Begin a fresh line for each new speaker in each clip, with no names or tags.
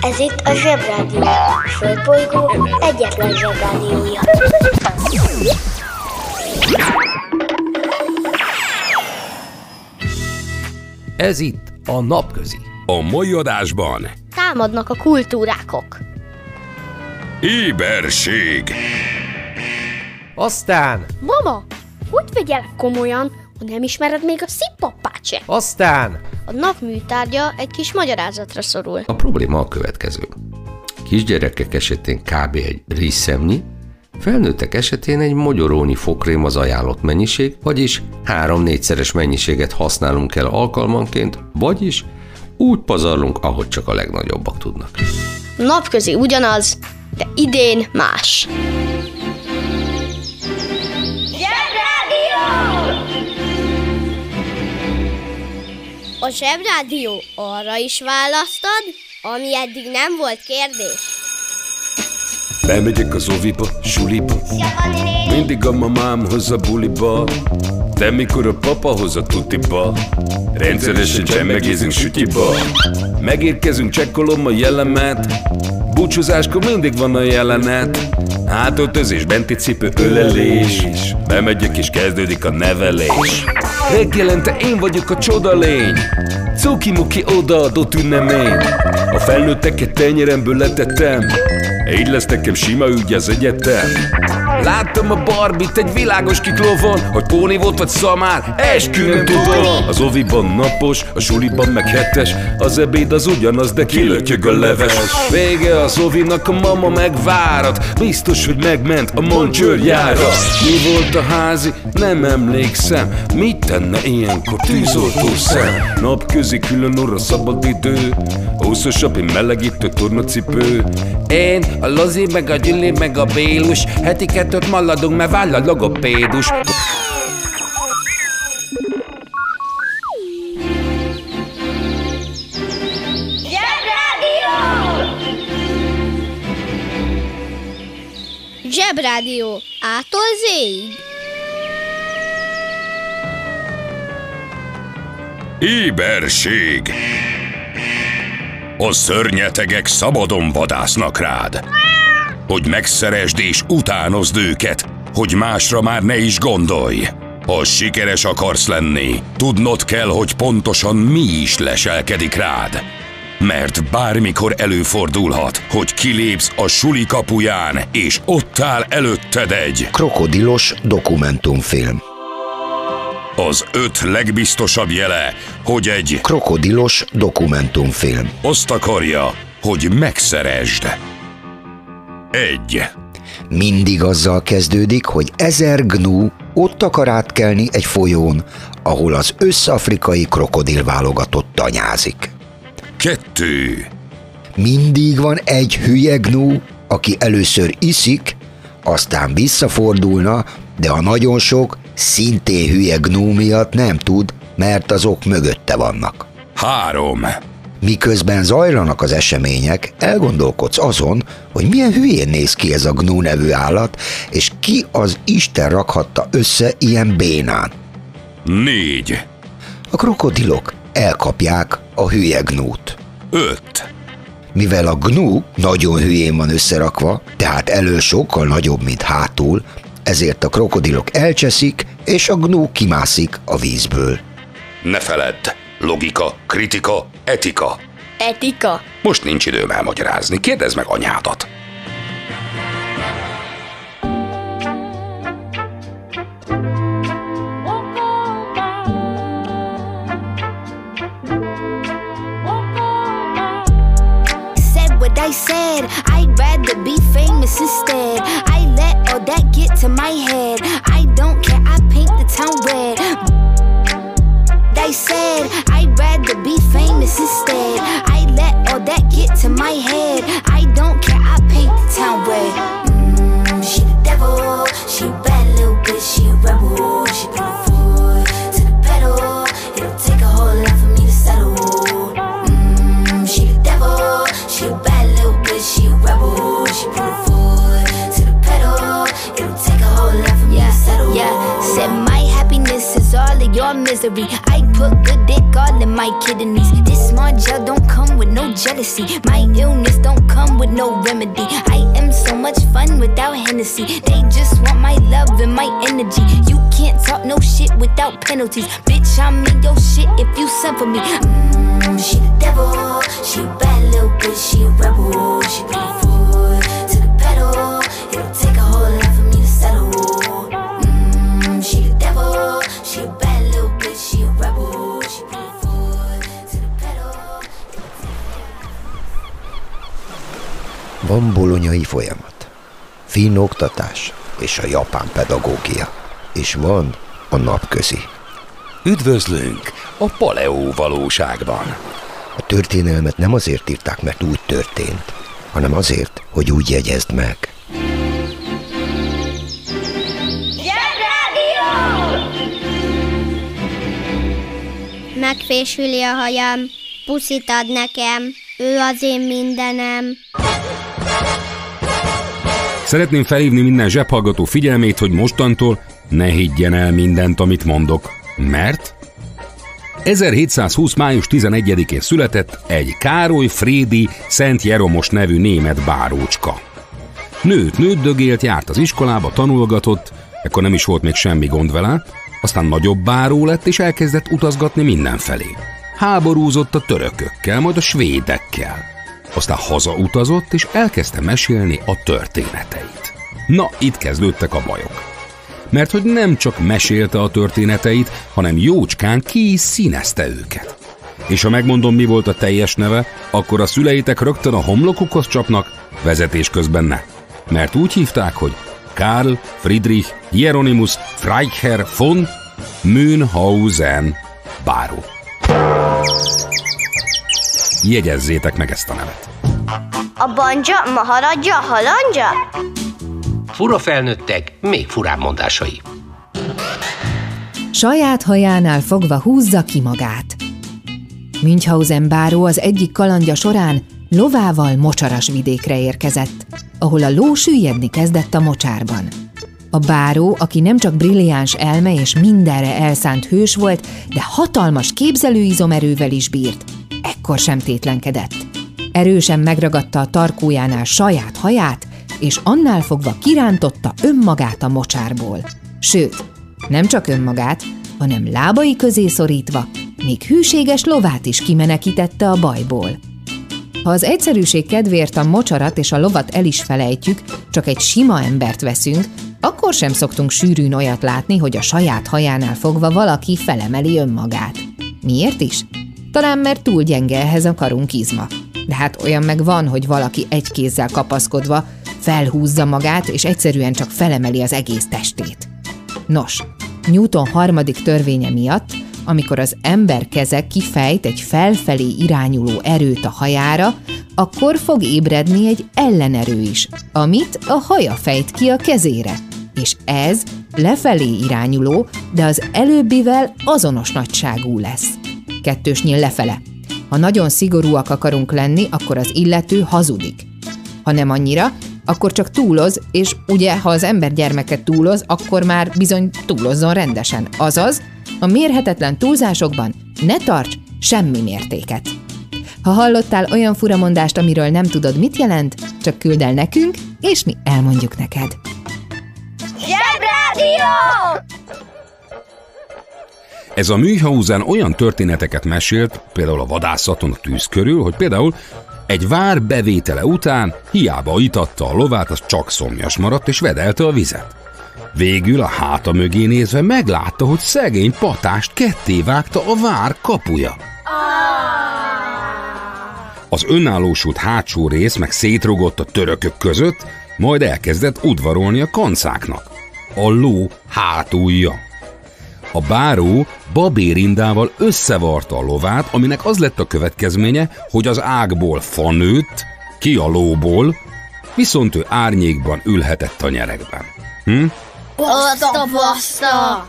Ez itt a Zsebrádió. A Földbolygó egyetlen Zsebrádiója.
Ez itt a Napközi.
A mai adásban
Támadnak a kultúrákok.
Éberség
Aztán,
Mama, hogy vegyelek komolyan, ha nem ismered még a szippapát se?
aztán...
A nap műtárgya egy kis magyarázatra szorul.
A probléma a következő. Kisgyerekek esetén kb. egy rizszemnyi, felnőttek esetén egy mogyorónyi fokrém az ajánlott mennyiség, vagyis három-négyszeres mennyiséget használunk el alkalmanként, vagyis úgy pazarlunk, ahogy csak a legnagyobbak tudnak.
Napközi ugyanaz, de idén más. A Zsebrádió arra is választad, ami eddig nem volt kérdés.
Bemegyek az oviba, suliba. Mindig a mamám hoz a buliba De mikor a papa hoz a tutiba Rendszeresen csemmegézünk sütiba. Megérkezünk, csekkolom a jellemet. Búcsúzáskor mindig van a jelenet. Hátöltözés, benti cipő, ölelés. Bemegyek és kezdődik a nevelés. Reggelente én vagyok a csoda lény. Cuki-muki odaadott ünnemény. A felnőtteket tenyeremből letettem. Így lesz nekem sima ügy az egyetem Láttam a barbit egy világos kiklovon Hogy póni volt vagy szamár, eskü nem tudom. Az oviban napos, a suliban meg hetes Az ebéd az ugyanaz, de kilötyög a leves. Vége az ovinak, a mama megvárat Biztos, hogy megment a moncsőrjára Mi volt a házi? Nem emlékszem. Mit tenne ilyenkor tűzoltó szem? Napközi külön orra szabad idő Húszosabb, én melegítő tornacipő. Én, a Lozi, meg a Gyüli, meg a Bélus Heti kettőt maladunk, mert váll a logopédus.
Zsebrádió ától zéig.
Éberség. A szörnyetegek szabadon vadásznak rád Hogy megszeresd és utánozd őket Hogy másra már ne is gondolj Ha sikeres akarsz lenni Tudnod kell, hogy pontosan mi is leselkedik rád mert bármikor előfordulhat, hogy kilépsz a suli kapuján, és ott áll előtted egy
Krokodilos dokumentumfilm.
az öt legbiztosabb jele, hogy egy
Krokodilos dokumentumfilm.
azt akarja, hogy megszeresd. Egy.
Mindig azzal kezdődik, hogy ezer gnu ott akar átkelni egy folyón, ahol az összafrikai krokodil válogatott tanyázik.
Kettő.
Mindig van egy hülye gnu, aki először iszik, aztán visszafordulna, de a nagyon sok, szintén hülye gnu miatt nem tud, mert azok mögötte vannak.
Három.
Miközben zajlanak az események, elgondolkodsz azon, hogy milyen hülyén néz ki ez a gnu nevű állat, és ki az Isten rakhatta össze ilyen bénán.
Négy.
A krokodilok elkapják a hülye gnút.
Öt.
Mivel a gnu nagyon hülyén van összerakva, tehát elől sokkal nagyobb, mint hátul, ezért a krokodilok elcseszik, és a gnu kimászik a vízből.
Ne feledd. Logika, kritika, etika.
Etika.
Most nincs időm elmagyarázni. Kérdezd meg anyádat.
I said. I'd rather be famous instead. I let all that get to my head. I don't care, I paint the town red. I said I'd rather be famous instead. I let all that get to my head. I don't care, I paint the town red. Mm, she the devil, she a bad little bitch, she a rebel. She put her foot to the pedal. It'll take a whole lot for me to settle. Mm, she the devil, she a bad little bitch, she a rebel. She put her foot to the pedal. It'll take a whole lot for me to settle.
Yeah, said my happiness is all of your misery.
Kidneys. This small gel don't come with no jealousy. My illness don't come with no remedy. I am so much fun without Hennessy. They just want my love and my energy. You can't talk no shit without penalties. Bitch, I'm in your shit if you send for me. Mm, she the devil. She a bad little bitch. She a rebel. She
Van bolonyai folyamat, finn oktatás és a japán pedagógia, és van a napközi.
Üdvözlünk a Paleó valóságban.
A történelmet nem azért írták, mert úgy történt, hanem azért, hogy úgy jegyezd meg.
Megfésüli a hajam, puszit ad nekem, ő az én mindenem.
Szeretném felhívni minden zsebhallgató figyelmét, hogy mostantól ne higgyen el mindent, amit mondok. Mert 1720. május 11-én született egy Károly Frédi Szent Jeromos nevű német bárócska. Nőt, nőtt dögélt, járt az iskolába, tanulgatott, ekkor nem is volt még semmi gond vele, aztán nagyobb báró lett, és elkezdett utazgatni mindenfelé. Háborúzott a törökökkel, majd a svédekkel. Aztán hazautazott, és elkezdte mesélni a történeteit. Na, itt kezdődtek a bajok. Mert hogy nem csak mesélte a történeteit, hanem jócskán ki is színezte őket. És ha megmondom, mi volt a teljes neve, akkor a szüleitek rögtön a homlokukhoz csapnak, vezetés közben ne. Mert úgy hívták, hogy Karl Friedrich Hieronymus Freiherr von Münchhausen báró. Jegyezzétek meg ezt a nevet.
A banja, maharadja, halandja?
Fura felnőttek, még furább mondásai.
Saját hajánál fogva húzza ki magát. Münchhausen báró az egyik kalandja során lovával mocsaras vidékre érkezett, ahol a ló süllyedni kezdett a mocsárban. A báró, aki nem csak brilliáns elme és mindenre elszánt hős volt, de hatalmas képzelőizomerővel is bírt, ekkor sem tétlenkedett. Erősen megragadta a tarkójánál saját haját, és annál fogva kirántotta önmagát a mocsárból. Sőt, nem csak önmagát, hanem lábai közé szorítva, még hűséges lovát is kimenekítette a bajból. Ha az egyszerűség kedvéért a mocsarat és a lovat el is felejtjük, csak egy sima embert veszünk, akkor sem szoktunk sűrűn olyat látni, hogy a saját hajánál fogva valaki felemeli önmagát. Miért is? Talán mert túl gyenge ehhez a karunk izma. De hát olyan meg van, hogy valaki egy kézzel kapaszkodva felhúzza magát, és egyszerűen csak felemeli az egész testét. Nos, Newton harmadik törvénye miatt, amikor az ember keze kifejt egy felfelé irányuló erőt a hajára, akkor fog ébredni egy ellenerő is, amit a haja fejt ki a kezére. És ez lefelé irányuló, de az előbbivel azonos nagyságú lesz. Kettős nyíl lefele. Ha nagyon szigorúak akarunk lenni, akkor az illető hazudik. Ha nem annyira, akkor csak túloz, és ugye, ha az ember gyermeke túloz, akkor már bizony túlozzon rendesen. Azaz, a mérhetetlen túlzásokban ne tarts semmi mértéket. Ha hallottál olyan furamondást, amiről nem tudod, mit jelent, csak küld el nekünk, és mi elmondjuk neked.
Zsebrádió!
Ez a Münchhausen olyan történeteket mesélt, például a vadászaton a tűz körül, hogy például egy vár bevétele után hiába itatta a lovát, az csak szomjas maradt és vedelte a vizet. Végül a háta mögé nézve meglátta, hogy szegény patást ketté vágta a vár kapuja. Az önállósult hátsó rész meg szétrugott a törökök között, majd elkezdett udvarolni a kancáknak. A ló hátulja. A báró babérindával összevarta a lovát, aminek az lett a következménye, hogy az ágból fa nőtt, ki a lóból, viszont ő árnyékban ülhetett a nyerekben. Hm?
Baszta, baszta!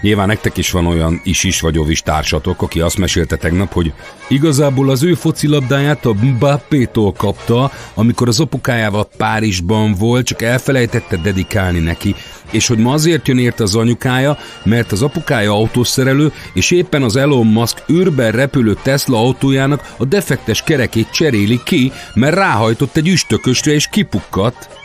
Nyilván nektek is van olyan is-is vagy ovis társatok, aki azt mesélte tegnap, hogy igazából az ő focilabdáját a Mbappé-tól kapta, amikor az apukájával Párizsban volt, csak elfelejtette dedikálni neki, és hogy ma azért jön érte az anyukája, mert az apukája autószerelő, és éppen az Elon Musk űrben repülő Tesla autójának a defektes kerekét cseréli ki, mert ráhajtott egy üstökösre és kipukkadt,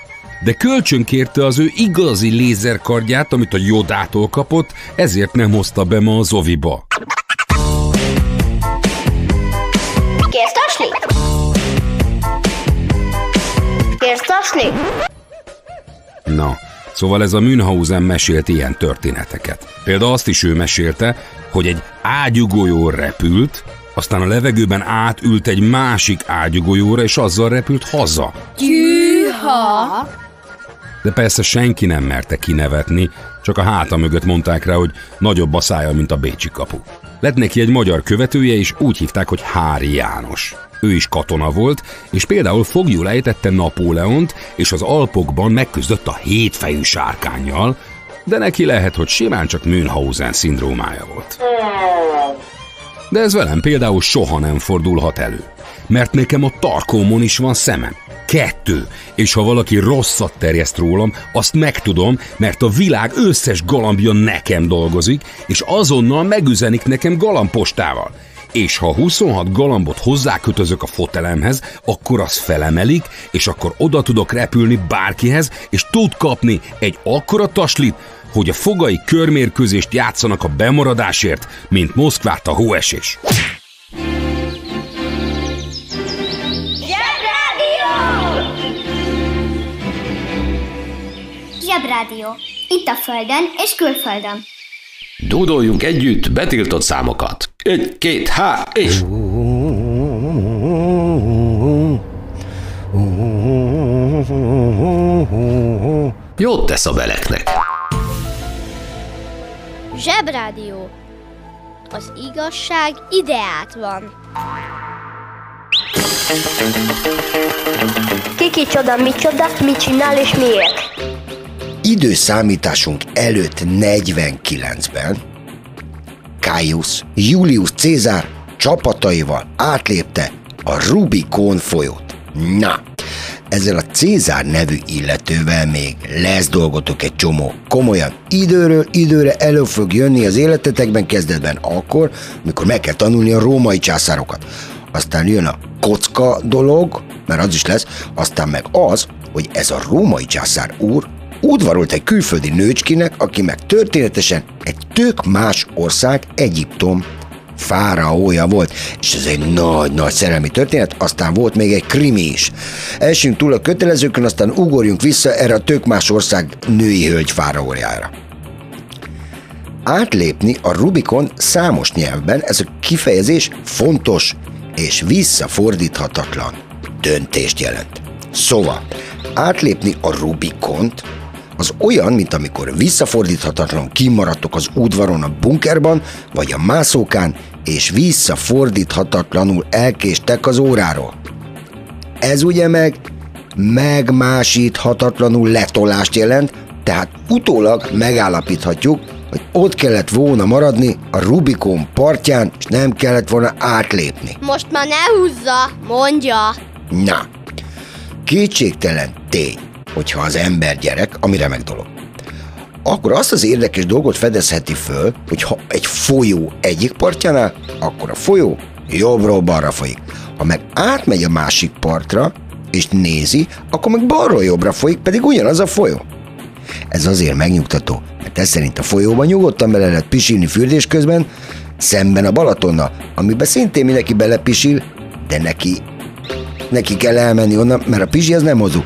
de kölcsönkérte az ő igazi lézerkardját, amit a Jodától kapott, ezért nem hozta be ma az oviba.
Kérsz tasni? Kérsz tasni?
Na, szóval ez a Münchhausen mesélt ilyen történeteket. Például azt is ő mesélte, hogy egy ágyugolyó repült, aztán a levegőben átült egy másik ágyugolyóra, és azzal repült haza.
Tűha!
De persze senki nem merte kinevetni, csak a háta mögött mondták rá, hogy nagyobb a szája, mint a Bécsi kapu. Lett neki egy magyar követője, és úgy hívták, hogy Hári János. Ő is katona volt, és például fogjul ejtette Napóleont, és az Alpokban megküzdött a hétfejű sárkányjal, de neki lehet, hogy simán csak Münchhausen szindrómája volt. De ez velem például soha nem fordulhat elő. Mert nekem a tarkómon is van szemem. Kettő. És ha valaki rosszat terjeszt rólam, azt megtudom, mert a világ összes galambja nekem dolgozik, és azonnal megüzenik nekem galambostával. És ha 26 galambot hozzákötözök a fotelemhez, akkor az felemelik, és akkor oda tudok repülni bárkihez, és tud kapni egy akkora taslit, hogy a fogai körmérkőzést játszanak a bemaradásért, mint Moszkvát a hóesés.
Zsebrádió. Itt a Földön és külföldön.
Dúdoljunk együtt betiltott számokat. Egy, két, há, és... Jót tesz a beleknek.
Zsebrádió. Az igazság ideát van.
Kiki csoda, mi csoda, mit csinál és miért?
Időszámításunk előtt 49-ben Caius Julius Cézár csapataival átlépte a Rubicon folyót. Na, ezzel a Cézár nevű illetővel még lesz dolgotok egy csomó. Komolyan, időről időre elő fog jönni az életetekben kezdetben akkor, amikor meg kell tanulni a római császárokat. Aztán jön a kocka dolog, mert az is lesz, aztán meg az, hogy ez a római császár úr udvarolt egy külföldi nőcskinek, aki meg történetesen egy tök más ország, Egyiptom fáraója volt, és ez egy nagy-nagy szerelmi történet, aztán volt még egy krimi is. Elsünk túl a kötelezőkön, aztán ugorjunk vissza erre a tök más ország női hölgy fáraójára. Átlépni a Rubikon számos nyelvben ez a kifejezés fontos és visszafordíthatatlan döntést jelent. Szóval, átlépni a Rubikont az olyan, mint amikor visszafordíthatatlan kimaradtok az udvaron a bunkerban, vagy a mászókán, és visszafordíthatatlanul elkéstek az óráról. Ez ugye meg megmásíthatatlanul letolást jelent, tehát utólag megállapíthatjuk, hogy ott kellett volna maradni a Rubikon partján, és nem kellett volna átlépni.
Most már ne húzza, mondja.
Na, kétségtelen tény, hogyha az ember gyerek, ami remek dolog. Akkor azt az érdekes dolgot fedezheti föl, hogy ha egy folyó egyik partjánál, akkor a folyó jobbról balra folyik. Ha meg átmegy a másik partra, és nézi, akkor meg balról jobbra folyik, pedig ugyanaz a folyó. Ez azért megnyugtató, mert ez szerint a folyóban nyugodtan bele lehet pisilni fürdés közben, szemben a Balatonnal, amiben szintén mindenki belepisil, de neki neki kell elmenni onnan, mert a pizsi az nem hozó.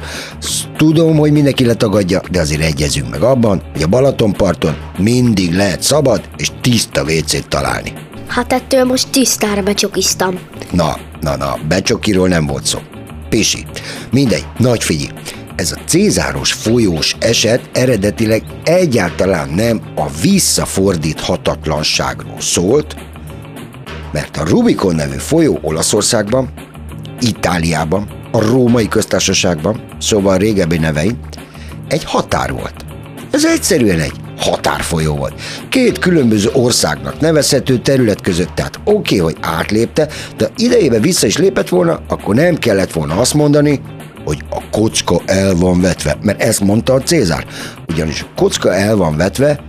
Tudom, hogy mindenki letagadja, de azért egyezünk meg abban, hogy a Balatonparton mindig lehet szabad és tiszta WC-t találni.
Hát ettől most tisztára becsokiztam.
Na, na, na, becsokiról nem volt szó. Pisi. Mindegy, nagy figyelj. Ez a Cézáros folyós eset eredetileg egyáltalán nem a visszafordíthatatlanságról szólt, mert a Rubikon nevű folyó Olaszországban, Itáliában, a Római Köztársaságban, szóval régebbi nevein, egy határ volt. Ez egyszerűen egy határfolyó volt. Két különböző országnak nevezhető terület között, tehát oké, okay, hogy átlépte, de idejében vissza is lépett volna, akkor nem kellett volna azt mondani, hogy a kocka el van vetve, mert ezt mondta a Cézár. Ugyanis a kocka el van vetve,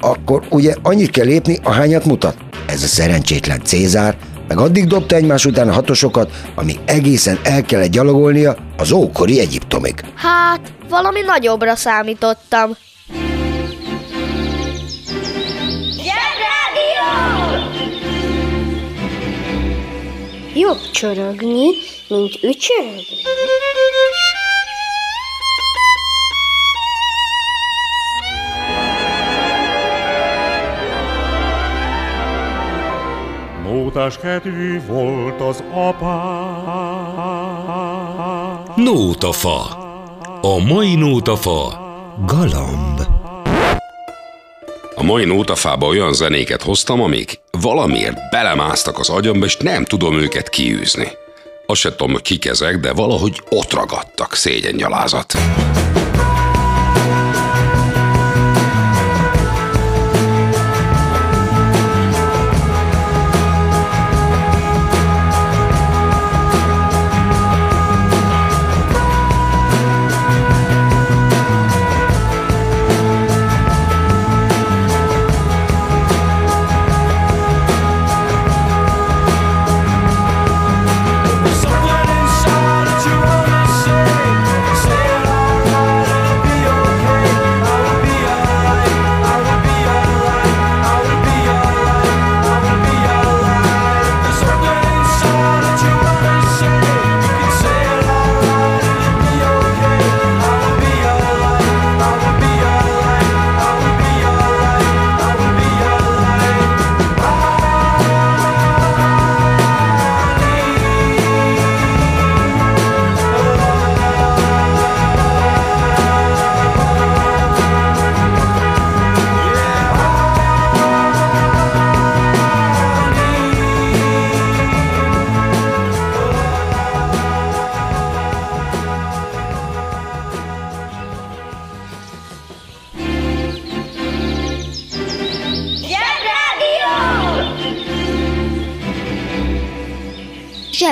akkor ugye annyit kell lépni, ahányat mutat. Ez a szerencsétlen Cézár meg addig dobta egymás után a hatosokat, ami egészen el kellett gyalogolnia az ókori Egyiptomig.
Hát, valami nagyobbra számítottam.
Jobb csorogni, mint ücsörögni.
Nótás kedvű volt az apá.
Nótafa. A mai nótafa galamb. A mai nótafába olyan zenéket hoztam, amik valamiért belemásztak az agyamba, és nem tudom őket kiűzni. Azt se tudom, kik ezek, de valahogy ott ragadtak, szégyengyalázat.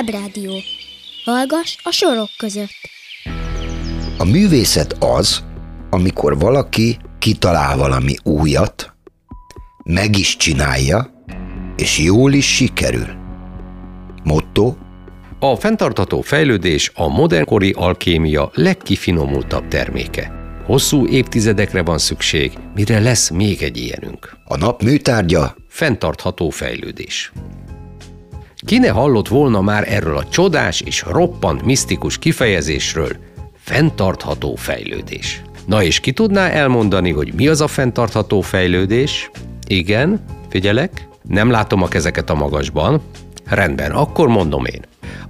Zsebrádió. Hallgass a sorok között.
A művészet az, amikor valaki kitalál valami újat, meg is csinálja, és jól is sikerül. Motto,
A fenntartható fejlődés a modernkori alkémia legkifinomultabb terméke. Hosszú évtizedekre van szükség, mire lesz még egy ilyenünk.
a nap műtárgya,
Fenntartható fejlődés. Ki ne hallott volna már erről a csodás és roppant misztikus kifejezésről, fenntartható fejlődés. Na és ki tudná elmondani, hogy mi az a fenntartható fejlődés? Igen, figyelek, nem látom a kezeket a magasban. Rendben, akkor mondom én.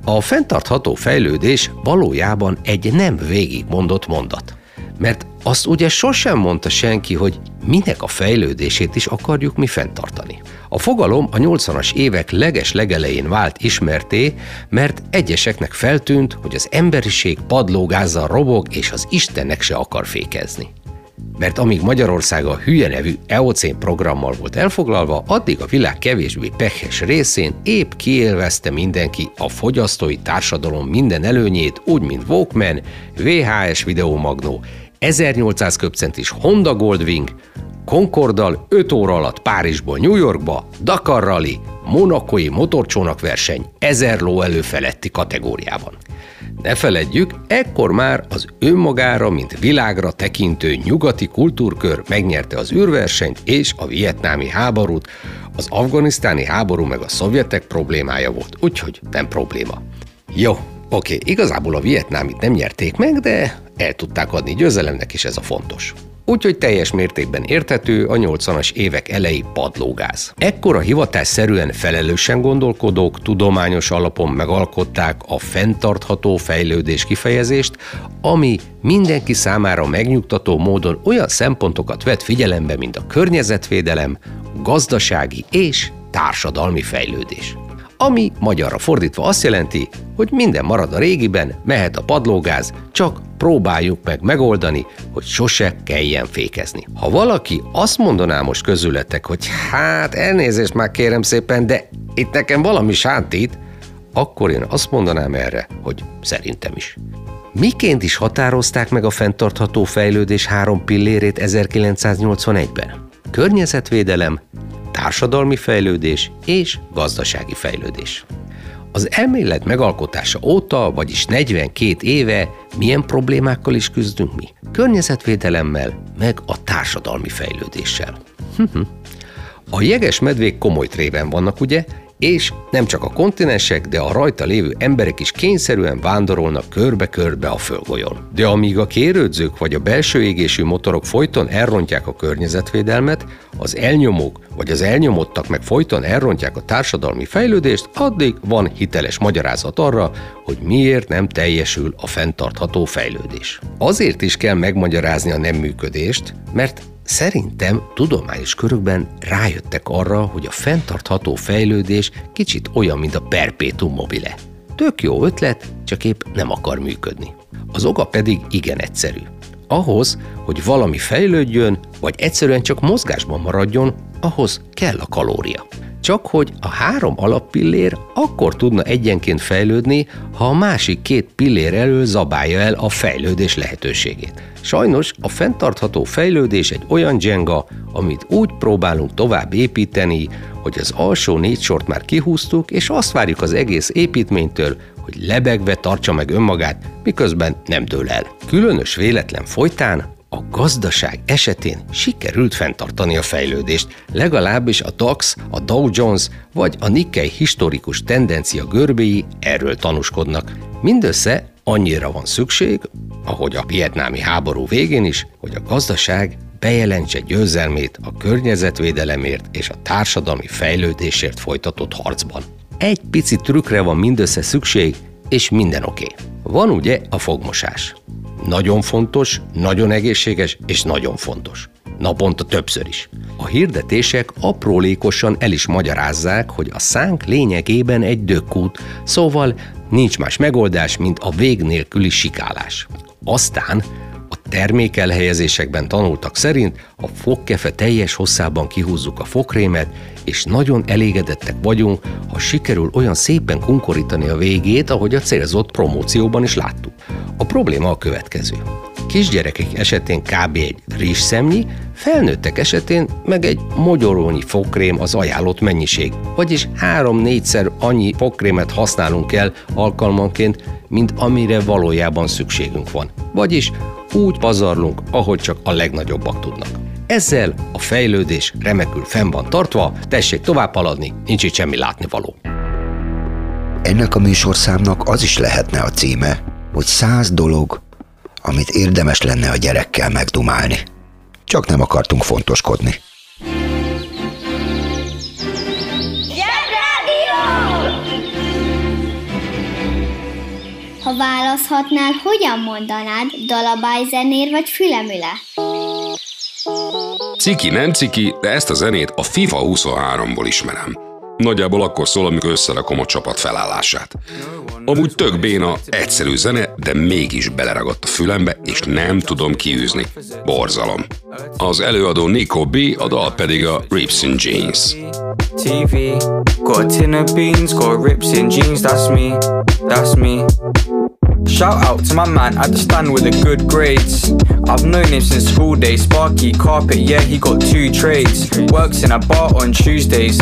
A fenntartható fejlődés valójában egy nem végigmondott mondat. Mert azt ugye sosem mondta senki, hogy minek a fejlődését is akarjuk mi fenntartani. A fogalom a 80-as évek leges legelején vált ismerté, mert egyeseknek feltűnt, hogy az emberiség padlógázzal robog, és az Istennek se akar fékezni. Mert amíg Magyarország a hülye nevű EOCén programmal volt elfoglalva, addig a világ kevésbé pehes részén épp kiélvezte mindenki a fogyasztói társadalom minden előnyét, úgy mint Walkman, VHS videómagnó, 1800 köpcentis Honda Goldwing, Concorddal 5 óra alatt Párizsból New Yorkba, Dakar Rally, Monakoi motorcsónakverseny 1000 ló előfeletti kategóriában. Ne feledjük, ekkor már az önmagára, mint világra tekintő nyugati kultúrkör megnyerte az űrversenyt és a vietnámi háborút, az afganisztáni háború meg a szovjetek problémája volt, úgyhogy nem probléma. Jó, oké, igazából a vietnámit nem nyerték meg, de el tudták adni győzelemnek, és ez a fontos úgyhogy teljes mértékben érthető a 80-as évek elejé padlógáz. Ekkor a hivatásszerűen felelősen gondolkodók tudományos alapon megalkották a fenntartható fejlődés kifejezést, ami mindenki számára megnyugtató módon olyan szempontokat vett figyelembe, mint a környezetvédelem, gazdasági és társadalmi fejlődés ami magyarra fordítva azt jelenti, hogy minden marad a régiben, mehet a padlógáz, csak próbáljuk meg megoldani, hogy sose kelljen fékezni. Ha valaki azt mondaná most közületek, hogy hát elnézést már kérem szépen, de itt nekem valami sántít, akkor én azt mondanám erre, hogy szerintem is. Miként is határozták meg a fenntartható fejlődés három pillérét 1981-ben? Környezetvédelem, társadalmi fejlődés és gazdasági fejlődés. Az elmélet megalkotása óta, vagyis 42 éve milyen problémákkal is küzdünk mi? Környezetvédelemmel, meg a társadalmi fejlődéssel. A jeges medvék komoly trében vannak, ugye? És nem csak a kontinensek, de a rajta lévő emberek is kényszerűen vándorolnak körbe-körbe a földgolyón. De amíg a kérődzők vagy a belső égésű motorok folyton elrontják a környezetvédelmet, az elnyomók vagy az elnyomottak meg folyton elrontják a társadalmi fejlődést, addig van hiteles magyarázat arra, hogy miért nem teljesül a fenntartható fejlődés. Azért is kell megmagyarázni a nem működést, mert Szerintem tudományos körökben rájöttek arra, hogy a fenntartható fejlődés kicsit olyan, mint a perpetuum mobile. Tök jó ötlet, csak épp nem akar működni. Az oka pedig igen egyszerű. Ahhoz, hogy valami fejlődjön, vagy egyszerűen csak mozgásban maradjon, ahhoz kell a kalória. Csak hogy a három alappillér akkor tudna egyenként fejlődni, ha a másik két pillér elől zabálja el a fejlődés lehetőségét. Sajnos a fenntartható fejlődés egy olyan Jenga, amit úgy próbálunk tovább építeni, hogy az alsó négy sort már kihúztuk, és azt várjuk az egész építménytől, hogy lebegve tartsa meg önmagát, miközben nem dől el. Különös véletlen folytán a gazdaság esetén sikerült fenntartani a fejlődést, legalábbis a DAX, a Dow Jones vagy a Nikkei historikus tendencia görbéi erről tanúskodnak. Mindössze annyira van szükség, ahogy a vietnámi háború végén is, hogy a gazdaság bejelentse győzelmét a környezetvédelemért és a társadalmi fejlődésért folytatott harcban. Egy pici trükkre van mindössze szükség, és minden oké. Okay. Van ugye a fogmosás. Nagyon fontos, nagyon egészséges és nagyon fontos. Naponta többször is. A hirdetések aprólékosan el is magyarázzák, hogy a szánk lényegében egy dökkút, szóval nincs más megoldás, mint a vég nélküli sikálás. Aztán termékelhelyezésekben tanultak szerint a fogkefe teljes hosszában kihúzzuk a fokrémet, és nagyon elégedettek vagyunk, ha sikerül olyan szépen kunkorítani a végét, ahogy a célzott promócióban is láttuk. A probléma a következő. Kisgyerekek esetén kb. egy rizsszemnyi, felnőttek esetén meg egy mogyorónyi fokrém az ajánlott mennyiség, vagyis három-négyszer annyi fokrémet használunk el alkalmanként, mint amire valójában szükségünk van. Vagyis úgy pazarlunk, ahogy csak a legnagyobbak tudnak. Ezzel a fejlődés remekül fenn van tartva, tessék tovább haladni, nincs itt semmi látnivaló.
Ennek a műsorszámnak az is lehetne a címe, hogy száz dolog, amit érdemes lenne a gyerekkel megdumálni. Csak nem akartunk fontoskodni.
Ha választhatnál, hogyan mondanád dalabájzenér vagy fülemüle?
Ciki nem ciki, de ezt a zenét a FIFA 23-ból ismerem. Nagyjából akkor szól, amikor összerakom a csapat felállását. Amúgy tök béna, egyszerű zene, de mégis beleragadt a fülembe, és nem tudom kiűzni. Borzalom. Az előadó Nico B, a dal pedig a Rips in Jeans. TV, got a tin of beans, got rips in jeans, that's me, that's me. Shout out to my man at the stand with the good grades. I've known him since school days. Sparky carpet, yeah, he got two trades. Works in a bar on Tuesdays.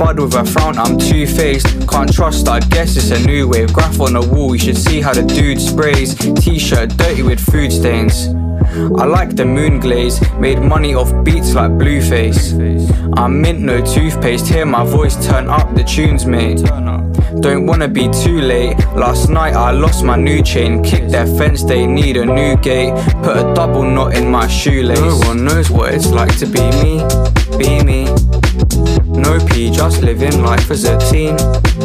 Spud with a frown, I'm two faced. Can't trust, I guess it's a new wave. Graph on the wall, you should see how the dude sprays. T shirt dirty with food stains. I like the moon glaze, made money off beats like Blueface. I'm mint, no toothpaste, hear my voice turn up the tunes, mate. Don't wanna be too late. Last night I lost my new chain, kicked their fence, they need a new gate. Put a double knot in my shoelace. No one knows what it's like to be me, be me. No P, just living life as a teen,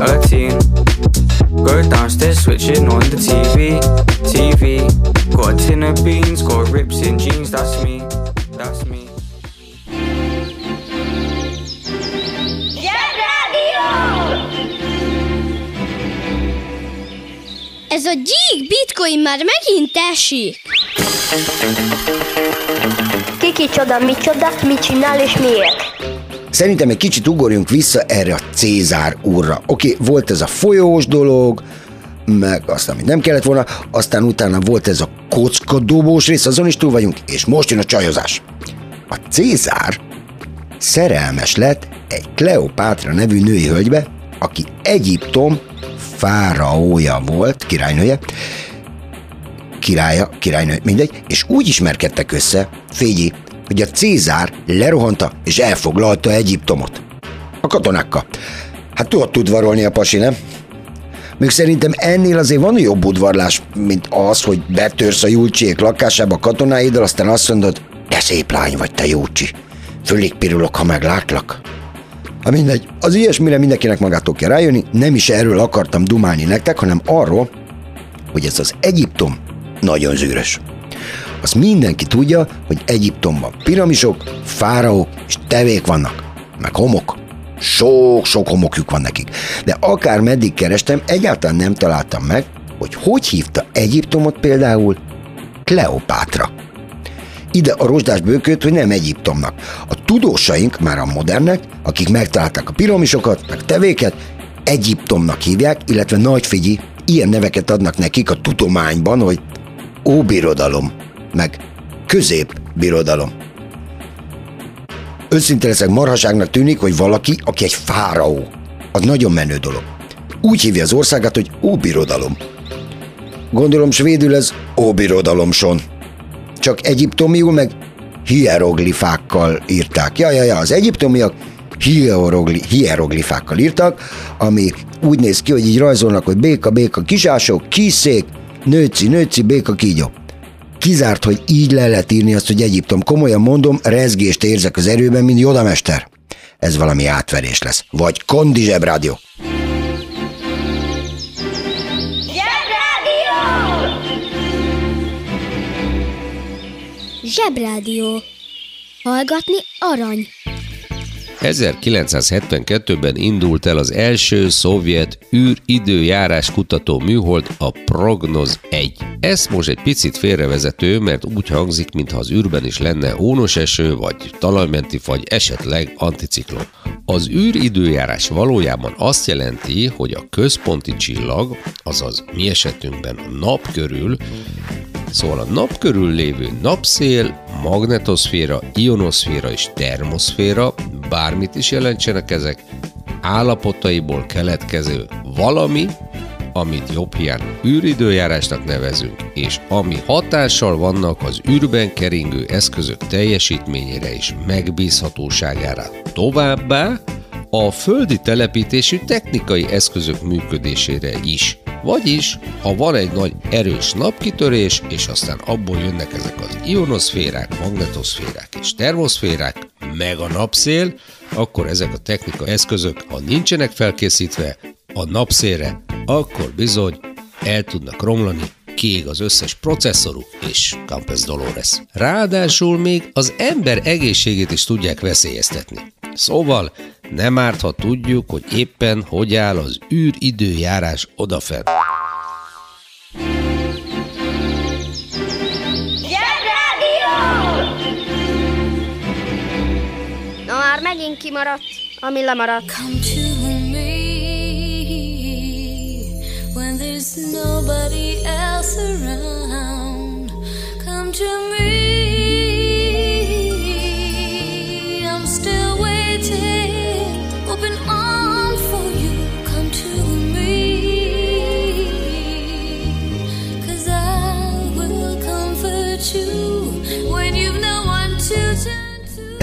a teen. Go downstairs, switching on the TV, TV. Got a tin of beans, got rips in jeans, that's me, that's me.
Ez a gyík bitcoin már megint esik.
Kiki csoda, mi csoda, mit csinál és miért?
Szerintem egy kicsit ugorjunk vissza erre a Cézár úrra. Oké, okay, volt ez a folyós dolog, meg azt, amit nem kellett volna, aztán utána volt ez a kockadobós rész, azon is túl vagyunk, és most jön a csajozás. A Cézár szerelmes lett egy Kleopátra nevű női hölgybe, aki Egyiptom fáraója volt, királynője, királya, királynő, mindegy, és úgy ismerkedtek össze, Fégyi, hogy a Cézár lerohanta és elfoglalta Egyiptomot. A katonákkal. Hát tudod udvarolni a pasi, nem? Még szerintem ennél azért van jobb udvarlás, mint az, hogy betörsz a Júlcsiék lakásába katonáiddal, aztán azt mondod, de szép lány vagy te Júlcsi. Fölig pirulok, ha meglátlak. Ha mindegy, az ilyesmire mindenkinek magától kell rájönni, nem is erről akartam dumálni nektek, hanem arról, hogy ez az Egyiptom nagyon zűrös. Azt mindenki tudja, hogy Egyiptomban piramisok, fáraók és tevék vannak, meg homok. Sok-sok homokjuk van nekik. De akár meddig kerestem, egyáltalán nem találtam meg, hogy hogy hívta Egyiptomot például Kleopátra. Ide a rozsdás bőköt, hogy nem Egyiptomnak. A tudósaink, már a modernek, akik megtalálták a piramisokat, meg tevéket, Egyiptomnak hívják, illetve nagyfigyi, ilyen neveket adnak nekik a tudományban, hogy óbirodalom, meg középbirodalom. Őszinte leszek, marhaságnak tűnik, hogy valaki, aki egy fáraó, az nagyon menő dolog. Úgy hívja az országát, hogy óbirodalom. Gondolom svédül ez óbirodalomson. Csak egyiptomiul meg hieroglifákkal írták. Ja, ja, ja, az egyiptomiak hierogli, hieroglifákkal írtak, ami úgy néz ki, hogy így rajzolnak, hogy béka, béka, kisások, kiszék, nőci, nőci, béka, kígyó. Kizárt, hogy így le lehet írni azt, hogy Egyiptom. Komolyan mondom, rezgést érzek az erőben, mint Jodamester. Ez valami átverés lesz. Vagy Kondi Zsebrádió.
Zsebrádió. Hallgatni arany.
1972-ben indult el az első szovjet űridőjárás kutató műhold, a Prognoz 1. Ez most egy picit félrevezető, mert úgy hangzik, mintha az űrben is lenne ónos eső, vagy talajmenti fagy, esetleg anticiklon. Az űridőjárás valójában azt jelenti, hogy a központi csillag, azaz mi esetünkben a nap körül, Szóval a nap körül lévő napszél, magnetoszféra, ionoszféra és termoszféra, bármit is jelentsenek ezek, állapotaiból keletkező valami, amit jobb hiány űridőjárásnak nevezünk, és ami hatással vannak az űrben keringő eszközök teljesítményére és megbízhatóságára. Továbbá a földi telepítésű technikai eszközök működésére is. Vagyis, ha van egy nagy erős napkitörés, és aztán abból jönnek ezek az ionoszférák, magnetoszférák és termoszférák, meg a napszél, akkor ezek a technika eszközök, ha nincsenek felkészítve a napszélre, akkor bizony el tudnak romlani, kiég az összes processzoruk, és Campes Dolores. Ráadásul még az ember egészségét is tudják veszélyeztetni. Szóval nem árt, ha tudjuk, hogy éppen hogy áll az űridőjárás odafent.
Na már megint kimaradt, ami lemaradt.
Come to me when there's nobody else around. Come to me.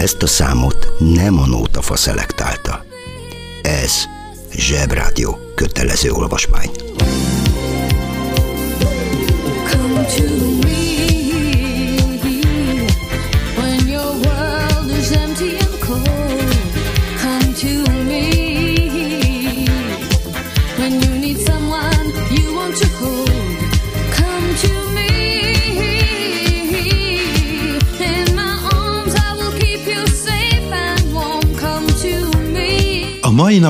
Ezt a számot nem a nótafa szelektálta. Ez Zsebrádió kötelező olvasmány.
Come to me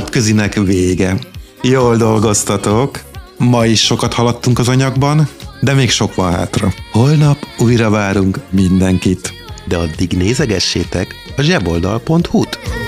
napközinek vége. Jól dolgoztatok. Ma is sokat haladtunk az anyagban, de még sok van hátra. Holnap újra várunk mindenkit. De addig nézegessétek a zseboldal.hu-t.